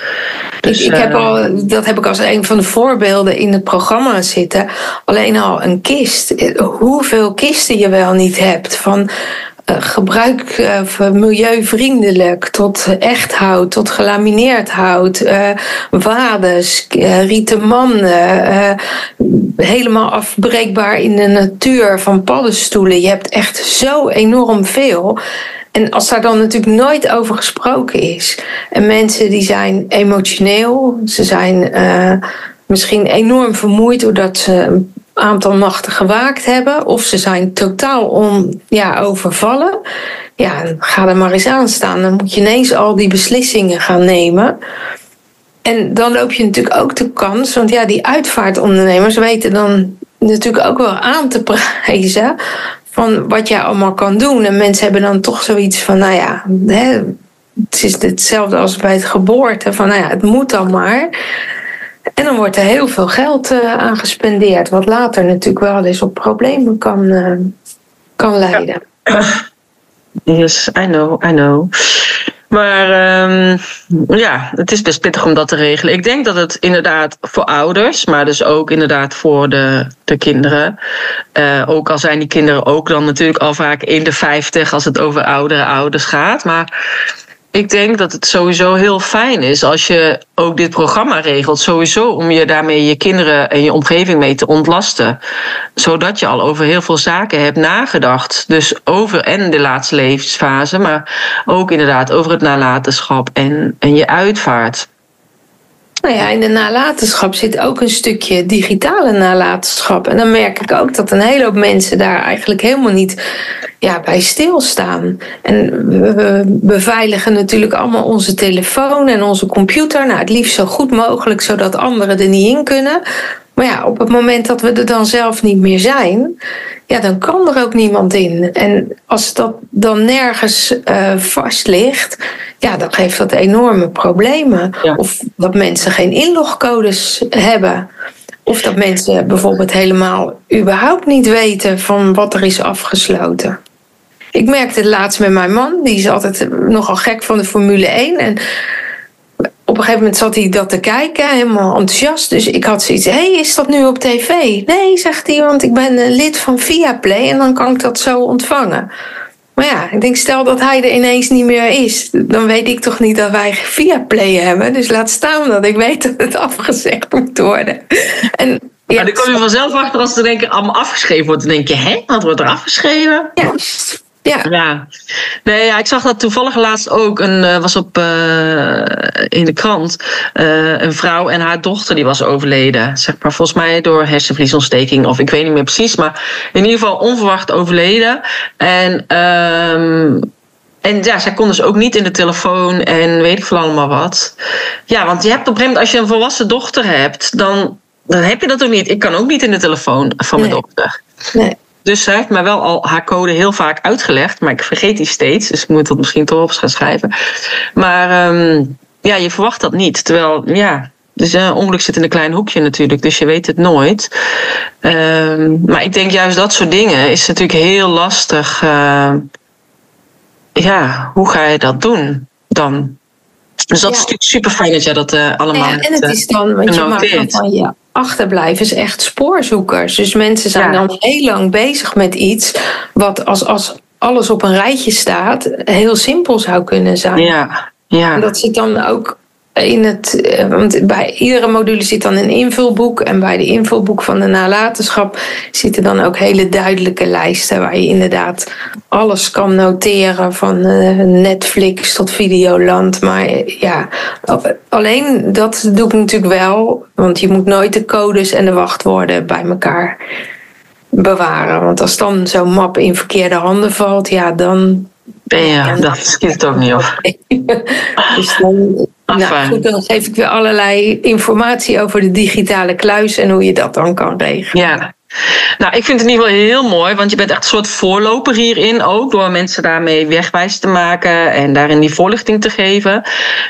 Speaker 2: Dus, ik, ik heb al, dat heb ik als een van de voorbeelden in het programma zitten. Alleen al een kist. Hoeveel kisten je wel niet hebt. Van gebruik uh, milieuvriendelijk, tot echt hout, tot gelamineerd hout, uh, wades, rieten manden, helemaal afbreekbaar in de natuur van paddenstoelen. Je hebt echt zo enorm veel. En als daar dan natuurlijk nooit over gesproken is. En mensen die zijn emotioneel, ze zijn misschien enorm vermoeid doordat ze aantal nachten gewaakt hebben. Of ze zijn totaal on, ja, overvallen. Ja, ga er maar eens aan staan. Dan moet je ineens al die beslissingen gaan nemen. En dan loop je natuurlijk ook de kans, want ja, die uitvaartondernemers weten dan natuurlijk ook wel aan te prijzen van wat jij allemaal kan doen. En mensen hebben dan toch zoiets van, nou ja, hè, het is hetzelfde als bij het geboorte, van nou ja, het moet dan maar. En dan wordt er heel veel geld uh, aan gespendeerd, wat later natuurlijk wel eens op problemen kan, uh, kan leiden. <clears throat>
Speaker 1: Yes, I know, I know. Maar um, ja, het is best pittig om dat te regelen. Ik denk dat het inderdaad voor ouders, maar dus ook inderdaad voor de, de kinderen. Uh, ook al zijn die kinderen ook dan natuurlijk al vaak in de 50 als het over oudere ouders gaat. Maar ik denk dat het sowieso heel fijn is als je ook dit programma regelt. Sowieso om je daarmee je kinderen en je omgeving mee te ontlasten. Zodat je al over heel veel zaken hebt nagedacht. Dus over en de laatste levensfase, maar ook inderdaad over het nalatenschap en, en je uitvaart.
Speaker 2: Nou ja, in de nalatenschap zit ook een stukje digitale nalatenschap. En dan merk ik ook dat een hele hoop mensen daar eigenlijk helemaal niet ja, bij stilstaan. En we beveiligen natuurlijk allemaal onze telefoon en onze computer. Nou, het liefst zo goed mogelijk, zodat anderen er niet in kunnen. Maar ja, op het moment dat we er dan zelf niet meer zijn, ja, dan kan er ook niemand in. En als dat dan nergens uh, vast ligt, ja, dan geeft dat enorme problemen. Of dat mensen geen inlogcodes hebben. Of dat mensen bijvoorbeeld helemaal überhaupt niet weten van wat er is afgesloten. Ik merkte het laatst met mijn man, die is altijd nogal gek van de Formule 1. En een gegeven moment zat hij dat te kijken, helemaal enthousiast. Dus ik had zoiets, hé, hey, is dat nu op tv? Nee, zegt hij, want ik ben lid van Viaplay en dan kan ik dat zo ontvangen. Maar ja, ik denk, stel dat hij er ineens niet meer is, dan weet ik toch niet dat wij Viaplay hebben. Dus laat staan dat ik weet dat het afgezegd moet worden.
Speaker 1: En ja, maar dan kom je vanzelf achter als er denken allemaal afgeschreven wordt. Dan denk je, hé, wat wordt er afgeschreven?
Speaker 2: Ja, ja.
Speaker 1: ja. Nee, ja, ik zag dat toevallig laatst ook. Een, uh, was op, uh, in de krant. Uh, een vrouw en haar dochter die was overleden. Zeg maar volgens mij door hersenvliesontsteking. Of ik weet niet meer precies. Maar in ieder geval onverwacht overleden. En... Um, en ja, zij kon dus ook niet in de telefoon en weet ik veel allemaal wat. Ja, want je hebt op een gegeven moment, als je een volwassen dochter hebt, dan, dan heb je dat ook niet. Ik kan ook niet in de telefoon van mijn dochter.
Speaker 2: Nee.
Speaker 1: Dus zij heeft mij wel al haar code heel vaak uitgelegd, maar ik vergeet die steeds. Dus ik moet dat misschien toch op gaan schrijven. Maar um, ja, je verwacht dat niet. Terwijl, ja, dus een ongeluk zit in een klein hoekje natuurlijk, dus je weet het nooit. Um, maar ik denk juist dat soort dingen is natuurlijk heel lastig. Uh, ja, hoe ga je dat doen dan? Dus dat ja. is natuurlijk super fijn dat jij dat uh, allemaal. Ja,
Speaker 2: en het is dan, want je maakt van je achterblijvers echt spoorzoekers. Dus mensen zijn ja. dan heel lang bezig met iets wat als, als alles op een rijtje staat, heel simpel zou kunnen zijn.
Speaker 1: Ja, ja.
Speaker 2: En dat zit dan ook in het. Eh, want bij iedere module zit dan een invulboek. En bij de invulboek van de nalatenschap zitten dan ook hele duidelijke lijsten. Waar je inderdaad alles kan noteren. Van eh, Netflix tot Videoland. Maar ja, alleen dat doe ik natuurlijk wel. Want je moet nooit de codes en de wachtwoorden bij elkaar bewaren. Want als dan zo'n map in verkeerde handen valt, ja, dan.
Speaker 1: Ja, dat schiet het ook niet op. <laughs>
Speaker 2: dus dan, nou, goed, dan geef ik weer allerlei informatie over de digitale kluis en hoe je dat dan kan regelen.
Speaker 1: Ja. Nou, ik vind het in ieder geval heel mooi, want je bent echt een soort voorloper hierin ook, door mensen daarmee wegwijs te maken en daarin die voorlichting te geven.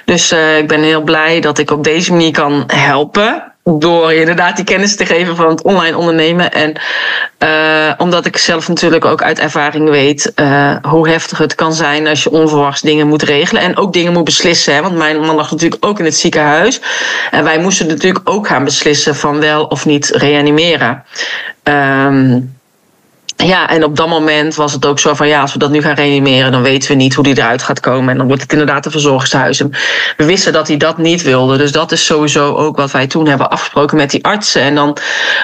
Speaker 1: Dus uh, ik ben heel blij dat ik op deze manier kan helpen door inderdaad die kennis te geven van het online ondernemen. En uh, omdat ik zelf natuurlijk ook uit ervaring weet uh, hoe heftig het kan zijn als je onverwachts dingen moet regelen. En ook dingen moet beslissen. Hè? Want mijn man lag natuurlijk ook in het ziekenhuis. En wij moesten natuurlijk ook gaan beslissen van wel of niet reanimeren. Um, ja, en op dat moment was het ook zo van ja, als we dat nu gaan reanimeren, dan weten we niet hoe die eruit gaat komen. En dan wordt het inderdaad een verzorgingshuis. we wisten dat hij dat niet wilde. Dus dat is sowieso ook wat wij toen hebben afgesproken met die artsen. En dan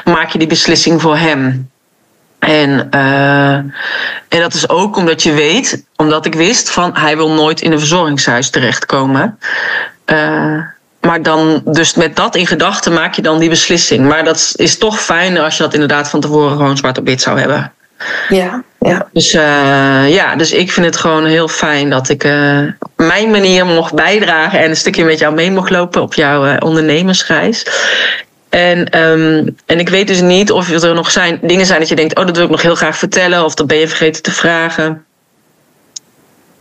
Speaker 1: maak je die beslissing voor hem. En, uh, en dat is ook omdat je weet, omdat ik wist van hij wil nooit in een verzorgingshuis terechtkomen. Uh, maar dan, dus met dat in gedachten maak je dan die beslissing. Maar dat is toch fijner als je dat inderdaad van tevoren gewoon zwart op wit zou hebben.
Speaker 2: Ja, ja.
Speaker 1: Dus uh, ja, dus ik vind het gewoon heel fijn dat ik uh, mijn manier mocht bijdragen en een stukje met jou mee mocht lopen op jouw uh, ondernemersreis. En, um, en ik weet dus niet of er nog zijn, dingen zijn dat je denkt, oh, dat wil ik nog heel graag vertellen, of dat ben je vergeten te vragen.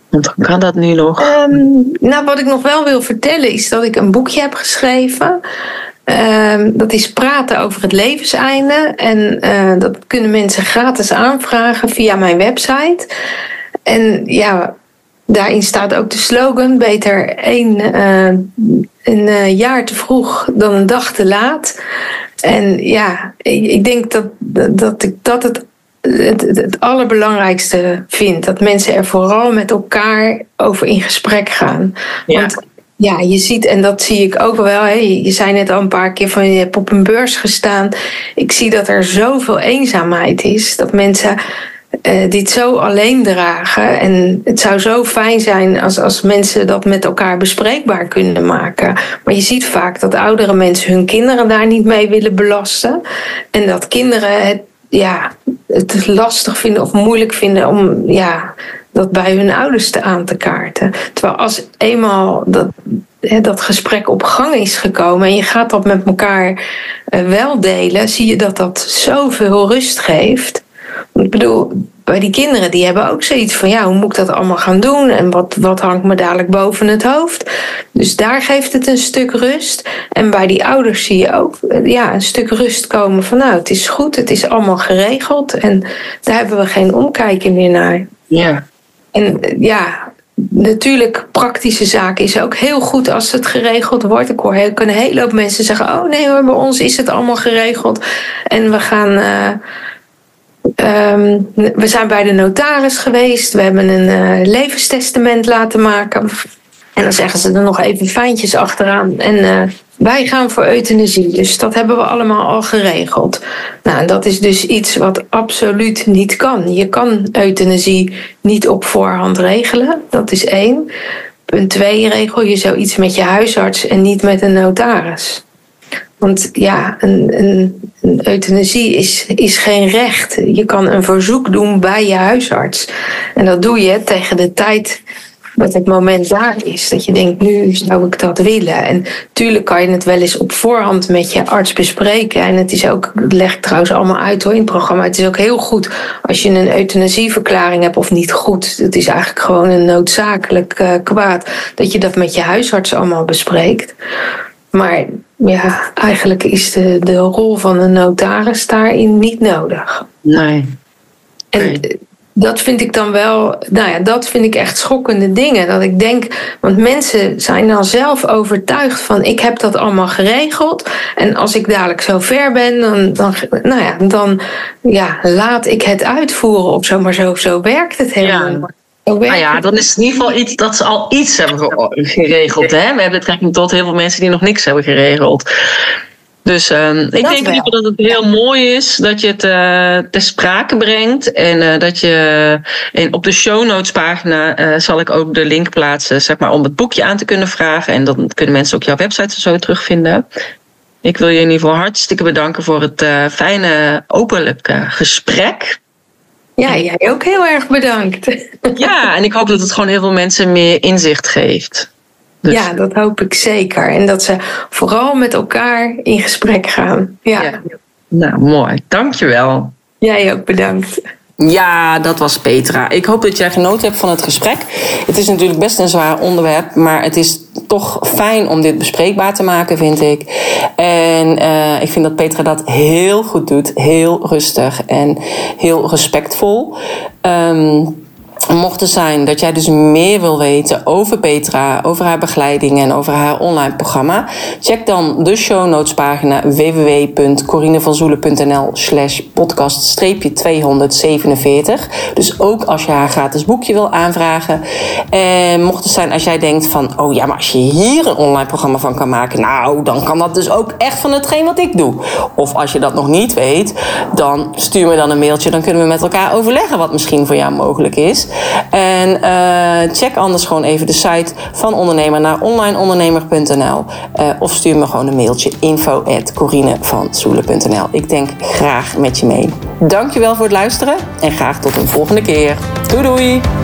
Speaker 1: Want kan dat nu nog?
Speaker 2: Um, nou, wat ik nog wel wil vertellen is dat ik een boekje heb geschreven. Um, dat is praten over het levenseinde. En uh, dat kunnen mensen gratis aanvragen via mijn website. En ja, daarin staat ook de slogan: beter één, uh, een uh, jaar te vroeg dan een dag te laat. En ja, ik, ik denk dat, dat ik dat het het, het, allerbelangrijkste vind. Dat mensen er vooral met elkaar over in gesprek gaan. Ja. Want ja, je ziet, en dat zie ik ook wel. Hè, je zei net al een paar keer van je hebt op een beurs gestaan. Ik zie dat er zoveel eenzaamheid is. Dat mensen uh, dit zo alleen dragen. En het zou zo fijn zijn als, als mensen dat met elkaar bespreekbaar kunnen maken. Maar je ziet vaak dat oudere mensen hun kinderen daar niet mee willen belasten. En dat kinderen het ja, het lastig vinden of moeilijk vinden om ja, dat bij hun ouders te aan te kaarten. Terwijl als eenmaal dat, dat gesprek op gang is gekomen en je gaat dat met elkaar uh, wel delen, zie je dat dat zoveel rust geeft. Ik bedoel, bij die kinderen, die hebben ook zoiets van, ja, hoe moet ik dat allemaal gaan doen? En wat, wat hangt me dadelijk boven het hoofd? Dus daar geeft het een stuk rust. En bij die ouders zie je ook ja, een stuk rust komen van, nou, het is goed, het is allemaal geregeld. En daar hebben we geen omkijken meer naar.
Speaker 1: Ja.
Speaker 2: En ja, natuurlijk, praktische zaken is ook heel goed als het geregeld wordt. Ik hoor heel, kunnen een hele hoop mensen zeggen: Oh nee hoor, bij ons is het allemaal geregeld. En we gaan. Uh, Um, we zijn bij de notaris geweest. We hebben een uh, levenstestament laten maken. En dan zeggen ze er nog even fijntjes achteraan. En uh, wij gaan voor euthanasie. Dus dat hebben we allemaal al geregeld. Nou, dat is dus iets wat absoluut niet kan. Je kan euthanasie niet op voorhand regelen. Dat is één. Punt twee, regel je zoiets met je huisarts en niet met een notaris. Want ja, een, een, een, euthanasie is, is geen recht. Je kan een verzoek doen bij je huisarts. En dat doe je tegen de tijd dat het moment daar is. Dat je denkt, nu zou ik dat willen. En tuurlijk kan je het wel eens op voorhand met je arts bespreken. En het is ook, dat leg ik trouwens allemaal uit hoor in het programma. Het is ook heel goed als je een euthanasieverklaring hebt of niet goed. Het is eigenlijk gewoon een noodzakelijk uh, kwaad. Dat je dat met je huisarts allemaal bespreekt. Maar ja, eigenlijk is de, de rol van een notaris daarin niet nodig.
Speaker 1: Nee.
Speaker 2: En dat vind ik dan wel, nou ja, dat vind ik echt schokkende dingen. Dat ik denk, want mensen zijn dan zelf overtuigd van ik heb dat allemaal geregeld. En als ik dadelijk zo ver ben, dan, dan, nou ja, dan ja, laat ik het uitvoeren of zo. Maar zo, zo werkt het helemaal
Speaker 1: ja. Nou ja, dan is het in ieder geval iets dat ze al iets hebben geregeld. Hè? We hebben betrekking tot heel veel mensen die nog niks hebben geregeld. Dus uh, ik dat denk wel. dat het heel mooi is dat je het uh, ter sprake brengt. En uh, dat je en op de show notes pagina uh, zal ik ook de link plaatsen, zeg maar, om het boekje aan te kunnen vragen. En dan kunnen mensen ook jouw website zo terugvinden. Ik wil je in ieder geval hartstikke bedanken voor het fijne, openlijke gesprek.
Speaker 2: Ja, jij ook heel erg bedankt.
Speaker 1: Ja, en ik hoop dat het gewoon heel veel mensen meer inzicht geeft.
Speaker 2: Dus. Ja, dat hoop ik zeker. En dat ze vooral met elkaar in gesprek gaan. Ja. ja.
Speaker 1: Nou, mooi. Dankjewel.
Speaker 2: Jij ook bedankt.
Speaker 3: Ja, dat was Petra. Ik hoop dat jij genoten hebt van het gesprek. Het is natuurlijk best een zwaar onderwerp, maar het is toch fijn om dit bespreekbaar te maken, vind ik. En uh, ik vind dat Petra dat heel goed doet. Heel rustig en heel respectvol. Um,
Speaker 1: Mocht het zijn dat jij dus meer wil weten over Petra, over haar begeleiding en over haar online programma, check dan de show notes pagina www.corinevanzoelen.nl slash podcast 247. Dus ook als je haar gratis boekje wil aanvragen. En mocht het zijn als jij denkt van, oh ja, maar als je hier een online programma van kan maken, nou, dan kan dat dus ook echt van hetgeen wat ik doe. Of als je dat nog niet weet, dan stuur me dan een mailtje, dan kunnen we met elkaar overleggen wat misschien voor jou mogelijk is. En uh, check anders gewoon even de site van ondernemer naar onlineondernemer.nl. Uh, of stuur me gewoon een mailtje info at Ik denk graag met je mee. Dankjewel voor het luisteren en graag tot een volgende keer. Doei doei!